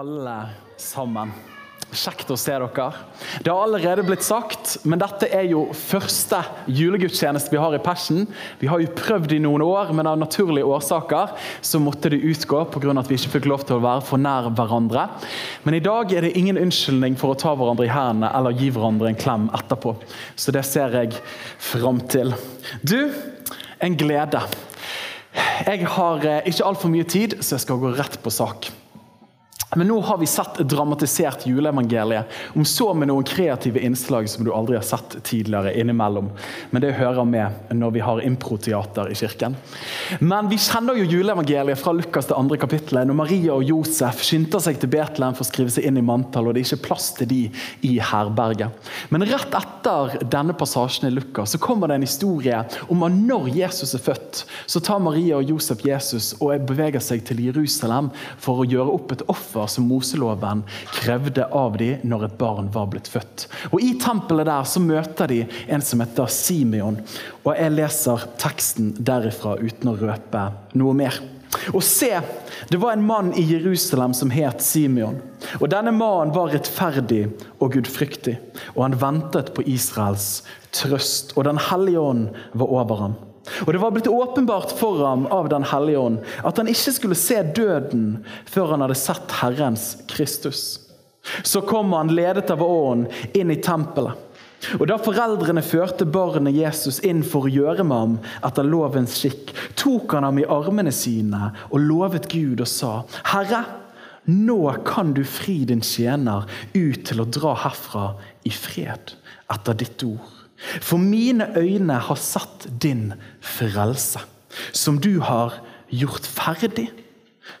alle sammen. Kjekt å se dere. Det har allerede blitt sagt, men dette er jo første julegudstjeneste vi har i Passion. Vi har jo prøvd i noen år, men av naturlige årsaker så måtte det utgå pga. at vi ikke fikk lov til å være for nær hverandre. Men i dag er det ingen unnskyldning for å ta hverandre i hendene eller gi hverandre en klem etterpå. Så det ser jeg fram til. Du, en glede. Jeg har eh, ikke altfor mye tid, så jeg skal gå rett på sak. Men nå har vi sett et dramatisert juleevangeliet, om så med noen kreative innslag som du aldri har sett tidligere innimellom. Men det hører med når vi har improteater i kirken. Men vi kjenner jo juleevangeliet fra Lukas det andre kapittelet, når Maria og Josef skynder seg til Betlehem for å skrive seg inn i manntall, og det er ikke plass til de i herberget. Men rett etter denne passasjen i Lukas så kommer det en historie om at når Jesus er født, så tar Maria og Josef Jesus og beveger seg til Jerusalem for å gjøre opp et offer som Moseloven krevde av dem når et barn var blitt født. Og I tempelet der så møter de en som heter Simeon. Og Jeg leser teksten derifra uten å røpe noe mer. Og se, det var en mann i Jerusalem som het Simeon. Og Denne mannen var rettferdig og gudfryktig, og han ventet på Israels trøst. Og Den hellige ånd var over ham. Og Det var blitt åpenbart for ham av Den hellige ånd at han ikke skulle se døden før han hadde sett Herrens Kristus. Så kom han ledet av ånden inn i tempelet. Og Da foreldrene førte barnet Jesus inn for å gjøre med ham etter lovens skikk, tok han ham i armene sine og lovet Gud og sa, Herre, nå kan du fri din tjener ut til å dra herfra i fred etter ditt ord. For mine øyne har satt din frelse, som du har gjort ferdig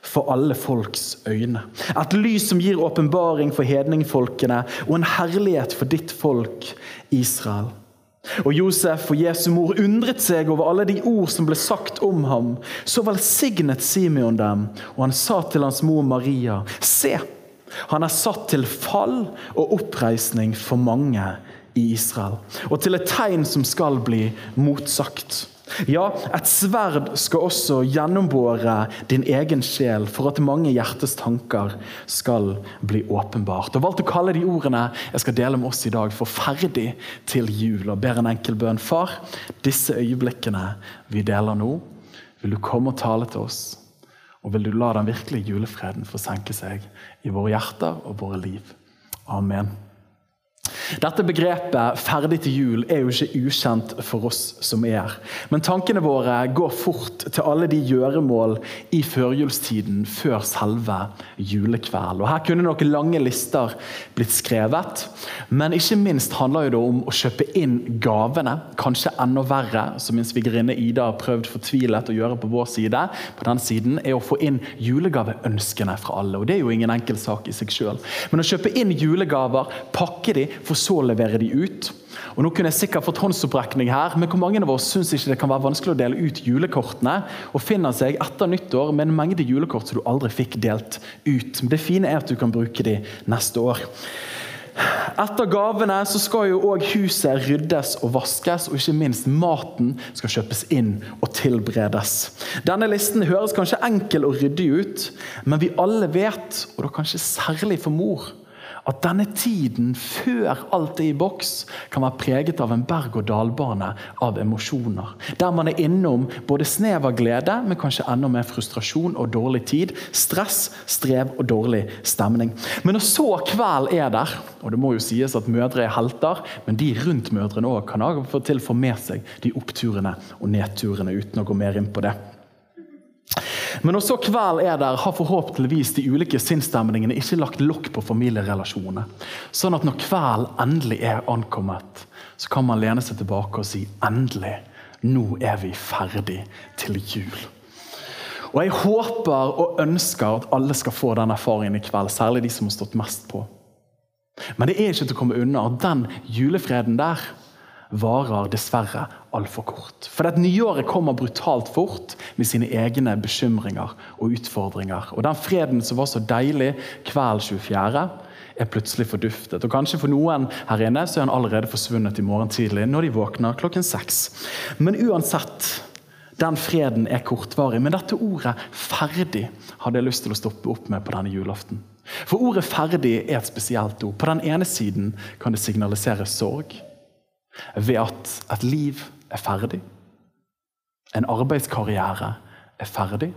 for alle folks øyne. Et lys som gir åpenbaring for hedningfolkene, og en herlighet for ditt folk Israel. Og Josef og Jesu mor undret seg over alle de ord som ble sagt om ham. Så velsignet Simeon dem, og han sa til hans mor Maria.: Se, han er satt til fall og oppreisning for mange i Israel, og til et tegn som skal bli motsagt. Ja, et sverd skal også gjennombåre din egen sjel, for at mange hjertes tanker skal bli åpenbart. Og valgte å kalle de ordene jeg skal dele med oss i dag, for 'ferdig til jul'. Og ber en enkel bønn. Far, disse øyeblikkene vi deler nå, vil du komme og tale til oss. Og vil du la den virkelige julefreden få senke seg i våre hjerter og våre liv. Amen. Dette begrepet 'ferdig til jul' er jo ikke ukjent for oss som er her. Men tankene våre går fort til alle de gjøremål i førjulstiden før selve julekveld. Og Her kunne noen lange lister blitt skrevet, men ikke minst handler det om å kjøpe inn gavene. Kanskje enda verre, som min svigerinne Ida har prøvd fortvilet å gjøre på vår side, på den siden, er å få inn julegaveønskene fra alle. Og Det er jo ingen enkel sak i seg sjøl. Men å kjøpe inn julegaver, pakke de, for så å levere de ut. Og nå kunne jeg sikkert fått håndsopprekning her, men hvor mange av oss syns ikke det kan være vanskelig å dele ut julekortene, og finner seg etter nyttår med en mengde julekort som du aldri fikk delt ut. Men Det fine er at du kan bruke de neste år. Etter gavene så skal jo òg huset ryddes og vaskes, og ikke minst maten skal kjøpes inn og tilberedes. Denne listen høres kanskje enkel og ryddig ut, men vi alle vet, og da kanskje særlig for mor, at denne tiden før alt er i boks, kan være preget av en berg-og-dal-bane av emosjoner. Der man er innom både snev av glede, men kanskje enda mer frustrasjon og dårlig tid. Stress, strev og dårlig stemning. Men når så kveld er der, og det må jo sies at mødre er helter, men de rundt mødrene òg kan av og til få med seg de oppturene og nedturene, uten å gå mer inn på det. Men når så kveld er der, har forhåpentligvis de ulike sinnsstemningene ikke lagt lokk på familierelasjonene. Sånn at når kveld endelig er ankommet, så kan man lene seg tilbake og si endelig, nå er vi ferdig til jul. Og Jeg håper og ønsker at alle skal få den erfaringen i kveld, særlig de som har stått mest på. Men det er ikke til å komme unna at den julefreden der varer dessverre altfor kort. For at nyåret kommer brutalt fort med sine egne bekymringer og utfordringer. Og den freden som var så deilig kveld 24., er plutselig forduftet. Og Kanskje for noen her inne så er han allerede forsvunnet i morgen tidlig når de våkner klokken seks. Men uansett, den freden er kortvarig. Men dette ordet 'ferdig' hadde jeg lyst til å stoppe opp med på denne julaften. For ordet 'ferdig' er et spesielt ord. På den ene siden kan det signalisere sorg ved at et liv er ferdig, en arbeidskarriere er ferdig,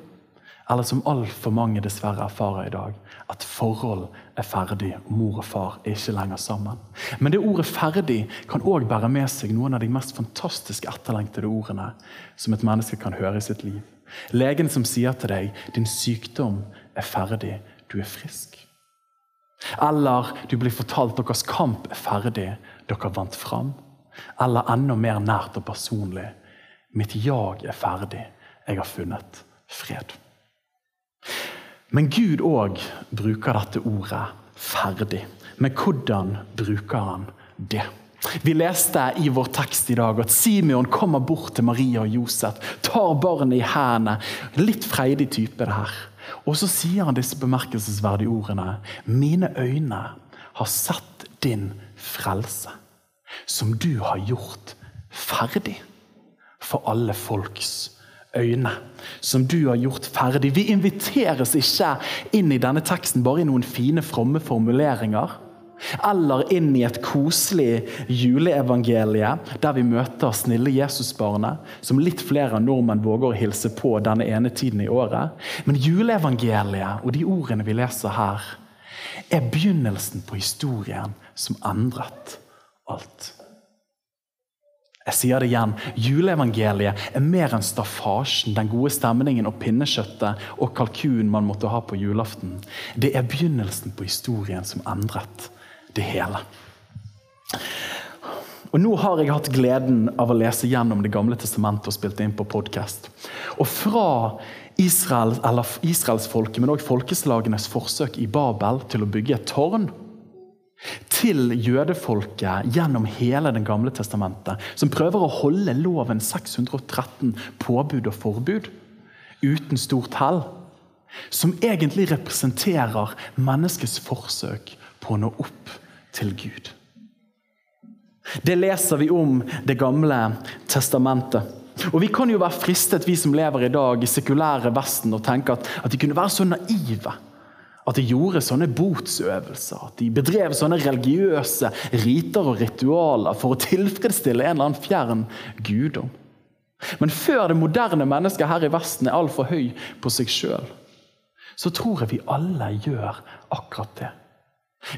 eller som altfor mange dessverre erfarer i dag, at forhold er ferdig, mor og far er ikke lenger sammen. Men det ordet 'ferdig' kan òg bære med seg noen av de mest fantastiske etterlengtede ordene som et menneske kan høre i sitt liv. Legen som sier til deg 'din sykdom er ferdig, du er frisk'. Eller du blir fortalt deres kamp er ferdig, dere vant fram. Eller enda mer nært og personlig. Mitt jag er ferdig. Jeg har funnet fred. Men Gud òg bruker dette ordet 'ferdig'. Men hvordan bruker han det? Vi leste i vår tekst i dag at Simeon kommer bort til Maria og Josef, tar barnet i hendene. Litt freidig type, det her. Og så sier han disse bemerkelsesverdige ordene. Mine øyne har sett din frelse som du har gjort ferdig for alle folks øyne. Som du har gjort ferdig. Vi inviteres ikke inn i denne teksten bare i noen fine, fromme formuleringer. Eller inn i et koselig juleevangelie der vi møter snille Jesusbarnet, som litt flere nordmenn våger å hilse på denne ene tiden i året. Men juleevangeliet og de ordene vi leser her, er begynnelsen på historien som endret alt. Jeg sier det igjen. Juleevangeliet er mer enn staffasjen, den gode stemningen og pinnekjøttet og kalkun man måtte ha på julaften. Det er begynnelsen på historien som endret det hele. Og Nå har jeg hatt gleden av å lese gjennom Det gamle testamentet og spilt inn på podkast. Og fra Israel, Israelsfolket, men òg folkeslagenes forsøk i Babel til å bygge et tårn til jødefolket gjennom hele Den gamle testamentet, som prøver å holde loven 613 påbud og forbud uten stort hell. Som egentlig representerer menneskets forsøk på å nå opp til Gud. Det leser vi om Det gamle testamentet. Og Vi kan jo være fristet, vi som lever i dag i sekulære Vesten, og tenke at, at de kunne være så naive at de gjorde sånne botsøvelser, at de bedrev sånne religiøse riter og ritualer for å tilfredsstille en eller annen fjern guddom. Men før det moderne mennesket her i Vesten er altfor høy på seg sjøl, så tror jeg vi alle gjør akkurat det.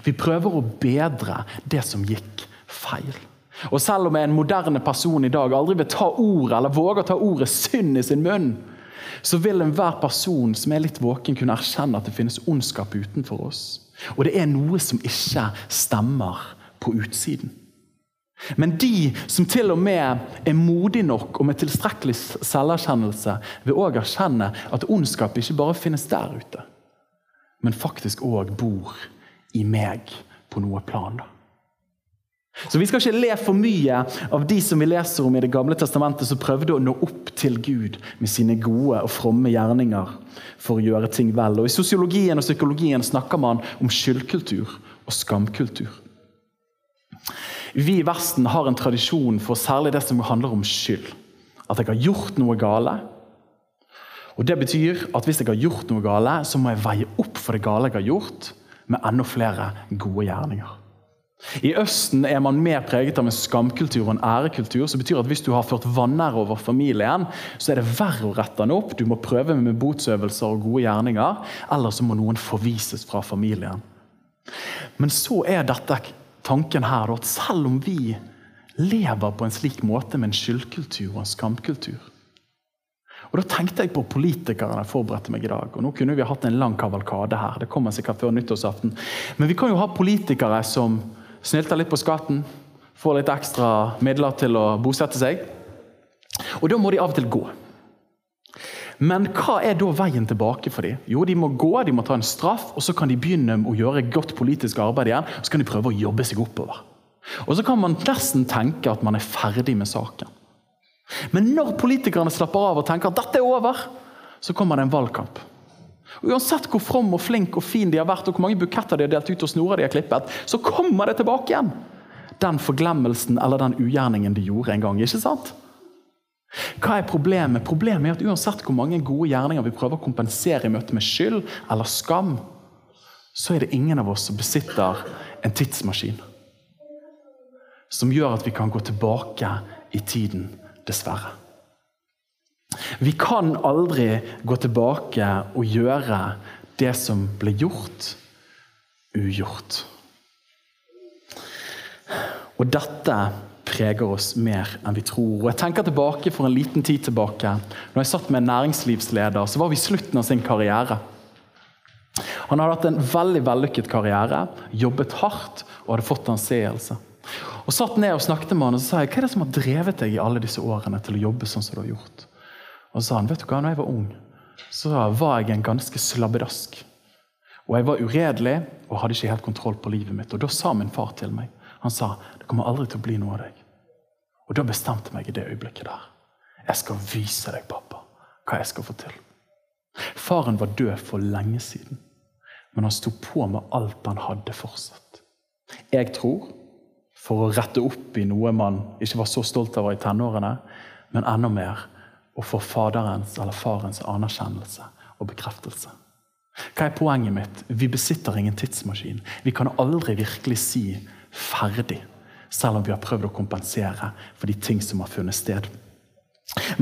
Vi prøver å bedre det som gikk feil. Og selv om en moderne person i dag aldri vil ta ordet eller våger ta ordet synd i sin munn, så vil enhver person som er litt våken, kunne erkjenne at det finnes ondskap utenfor oss. Og det er noe som ikke stemmer på utsiden. Men de som til og med er modige nok og med tilstrekkelig selverkjennelse, vil òg erkjenne at ondskap ikke bare finnes der ute, men faktisk òg bor i meg på noe plan. da. Så Vi skal ikke le for mye av de som vi leser om i Det gamle testamentet, som prøvde å nå opp til Gud med sine gode og fromme gjerninger for å gjøre ting vel. Og I sosiologien og psykologien snakker man om skyldkultur og skamkultur. Vi i Vesten har en tradisjon for særlig det som handler om skyld. At jeg har gjort noe gale. Og Det betyr at hvis jeg har gjort noe gale, så må jeg veie opp for det gale jeg har gjort, med enda flere gode gjerninger. I Østen er man mer preget av en skamkultur og en ærekultur. som betyr at Hvis du har ført vanære over familien, så er det verre å rette den opp. Du må prøve med botsøvelser og gode gjerninger, eller så må noen forvises fra familien. Men så er dette tanken her at selv om vi lever på en slik måte med en skyldkultur og en skamkultur og Da tenkte jeg på politikerne jeg forberedte meg i dag. og Nå kunne vi hatt en lang kavalkade her. det kommer sikkert før nyttårsaften. Men vi kan jo ha politikere som snylter litt på skatten, får litt ekstra midler til å bosette seg. Og da må de av og til gå. Men hva er da veien tilbake for dem? Jo, De må gå, de må ta en straff, og så kan de begynne å gjøre godt politisk arbeid igjen. og Så kan de prøve å jobbe seg oppover. Og Så kan man nesten tenke at man er ferdig med saken. Men når politikerne slapper av og tenker at dette er over, så kommer det en valgkamp. Og Uansett hvor from og flink og fin de har vært, og hvor mange buketter de har delt ut og snorer de har klippet, så kommer det tilbake igjen. Den forglemmelsen eller den ugjerningen de gjorde en gang. ikke sant? Hva er problemet? Problemet er at Uansett hvor mange gode gjerninger vi prøver å kompensere i møte med skyld eller skam, så er det ingen av oss som besitter en tidsmaskin som gjør at vi kan gå tilbake i tiden, dessverre. Vi kan aldri gå tilbake og gjøre det som ble gjort, ugjort. Og dette preger oss mer enn vi tror. Og jeg tenker tilbake for en liten tid tilbake. Når jeg satt med en næringslivsleder, så var vi i slutten av sin karriere. Han hadde hatt en veldig vellykket karriere, jobbet hardt og hadde fått anseelse. Og satt ned og snakket med han og så sa jeg, hva er det som har drevet deg i alle disse årene til å jobbe sånn som du har gjort. Og sa han vet du hva, når jeg var ung, så var jeg en ganske slabbedask. Og jeg var uredelig og hadde ikke helt kontroll på livet mitt. Og da sa min far til meg han sa det kommer aldri til å bli noe av deg. Og da bestemte jeg meg i det øyeblikket der. Jeg skal vise deg, pappa, hva jeg skal få til. Faren var død for lenge siden, men han sto på med alt han hadde fortsatt. Jeg tror for å rette opp i noe man ikke var så stolt av i tenårene, men enda mer å får faderens eller farens anerkjennelse og bekreftelse. Hva er poenget mitt? Vi besitter ingen tidsmaskin. Vi kan aldri virkelig si ferdig. Selv om vi har prøvd å kompensere for de ting som har funnet sted.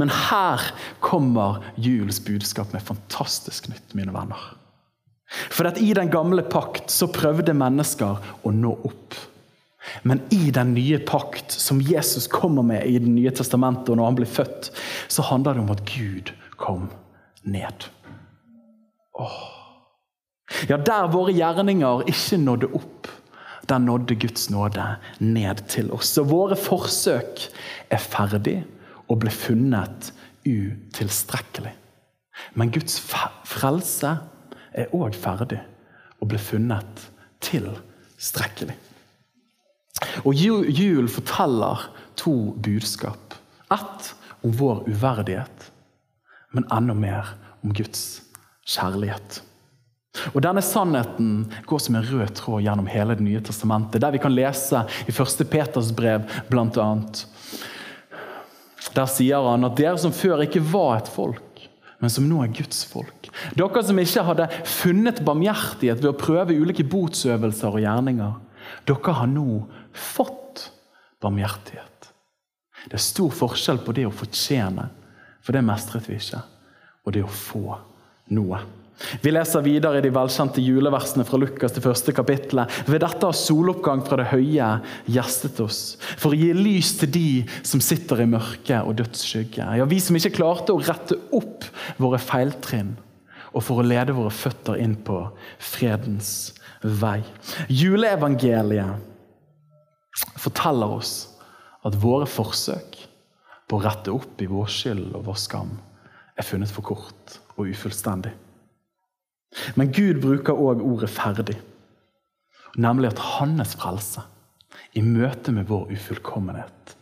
Men her kommer julens budskap med fantastisk nytt, mine venner. For at I den gamle pakt så prøvde mennesker å nå opp. Men i den nye pakt, som Jesus kommer med i Det nye testamentet, og når han blir født, så handler det om at Gud kom ned. Åh. Ja, der våre gjerninger ikke nådde opp, der nådde Guds nåde ned til oss. Så våre forsøk er ferdig og ble funnet utilstrekkelig. Men Guds frelse er òg ferdig og ble funnet tilstrekkelig. Og Julen forteller to budskap. Ett om vår uverdighet, men enda mer om Guds kjærlighet. Og Denne sannheten går som en rød tråd gjennom hele Det nye testamentet. Der vi kan lese i 1. Peters brev bl.a. Der sier han at dere som før ikke var et folk, men som nå er Guds folk. Dere som ikke hadde funnet barmhjertighet ved å prøve ulike botsøvelser og gjerninger. Dere har nå fått barmhjertighet. Det er stor forskjell på det å fortjene, for det mestret vi ikke, og det å få noe. Vi leser videre i de velkjente juleversene fra Lukas til første kapittelet. Ved dette har soloppgang fra det høye gjestet oss, for å gi lys til de som sitter i mørke og dødsskygge. Ja, vi som ikke klarte å rette opp våre feiltrinn, og for å lede våre føtter inn på fredens vei. Juleevangeliet forteller oss at våre forsøk på å rette opp i vår skyld og vår skam er funnet for kort og ufullstendig. Men Gud bruker òg ordet 'ferdig', nemlig at hans frelse i møte med vår ufullkommenhet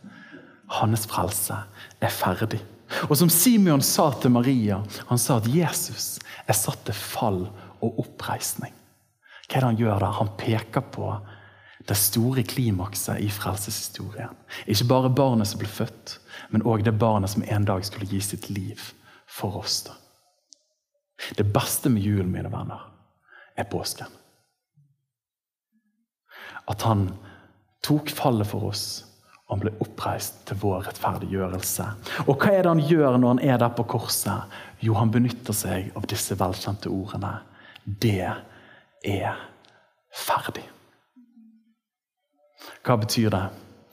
Hans frelse er ferdig. Og som Simeon sa til Maria, han sa at Jesus er satt til fall og oppreisning. Hva er det han gjør der? Han peker på det store klimakset i frelseshistorien. Ikke bare barnet som ble født, men òg det barnet som en dag skulle gi sitt liv for oss. da. Det beste med julen, mine venner, er påsken. At han tok fallet for oss, og han ble oppreist til vår rettferdiggjørelse. Og hva er det han gjør når han er der på korset? Jo, han benytter seg av disse velkjente ordene. Det er ferdig. Hva betyr det?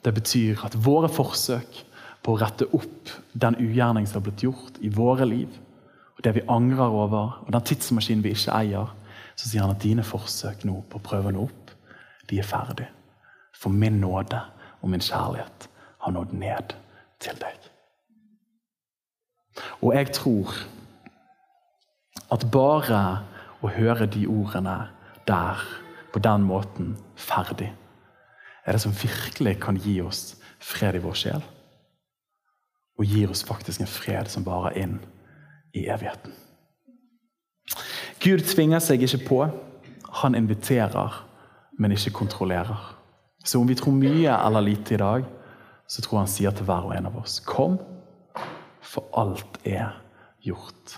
Det betyr at våre forsøk på å rette opp den ugjerning som har blitt gjort i våre liv, og det vi angrer over, og den tidsmaskinen vi ikke eier, så sier han at dine forsøk nå på å prøve noe opp, de er ferdig. For min nåde og min kjærlighet har nådd ned til deg. Og jeg tror at bare å høre de ordene der, på den måten, ferdig, er det som virkelig kan gi oss fred i vår sjel. Og gir oss faktisk en fred som varer inn i evigheten. Gud tvinger seg ikke på. Han inviterer, men ikke kontrollerer. Så om vi tror mye eller lite i dag, så tror han sier til hver og en av oss Kom, for alt er gjort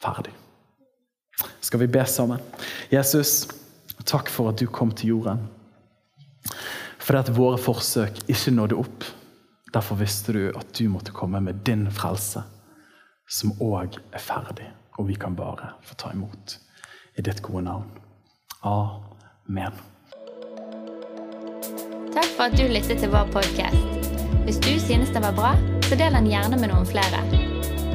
ferdig. Skal vi be sammen? Jesus, takk for at du kom til jorden. Fordi at våre forsøk ikke nådde opp. Derfor visste du at du måtte komme med din frelse, som òg er ferdig, og vi kan bare få ta imot i ditt gode navn. Amen. Takk for at du lyttet til vår podkast. Hvis du synes den var bra, så del den gjerne med noen flere.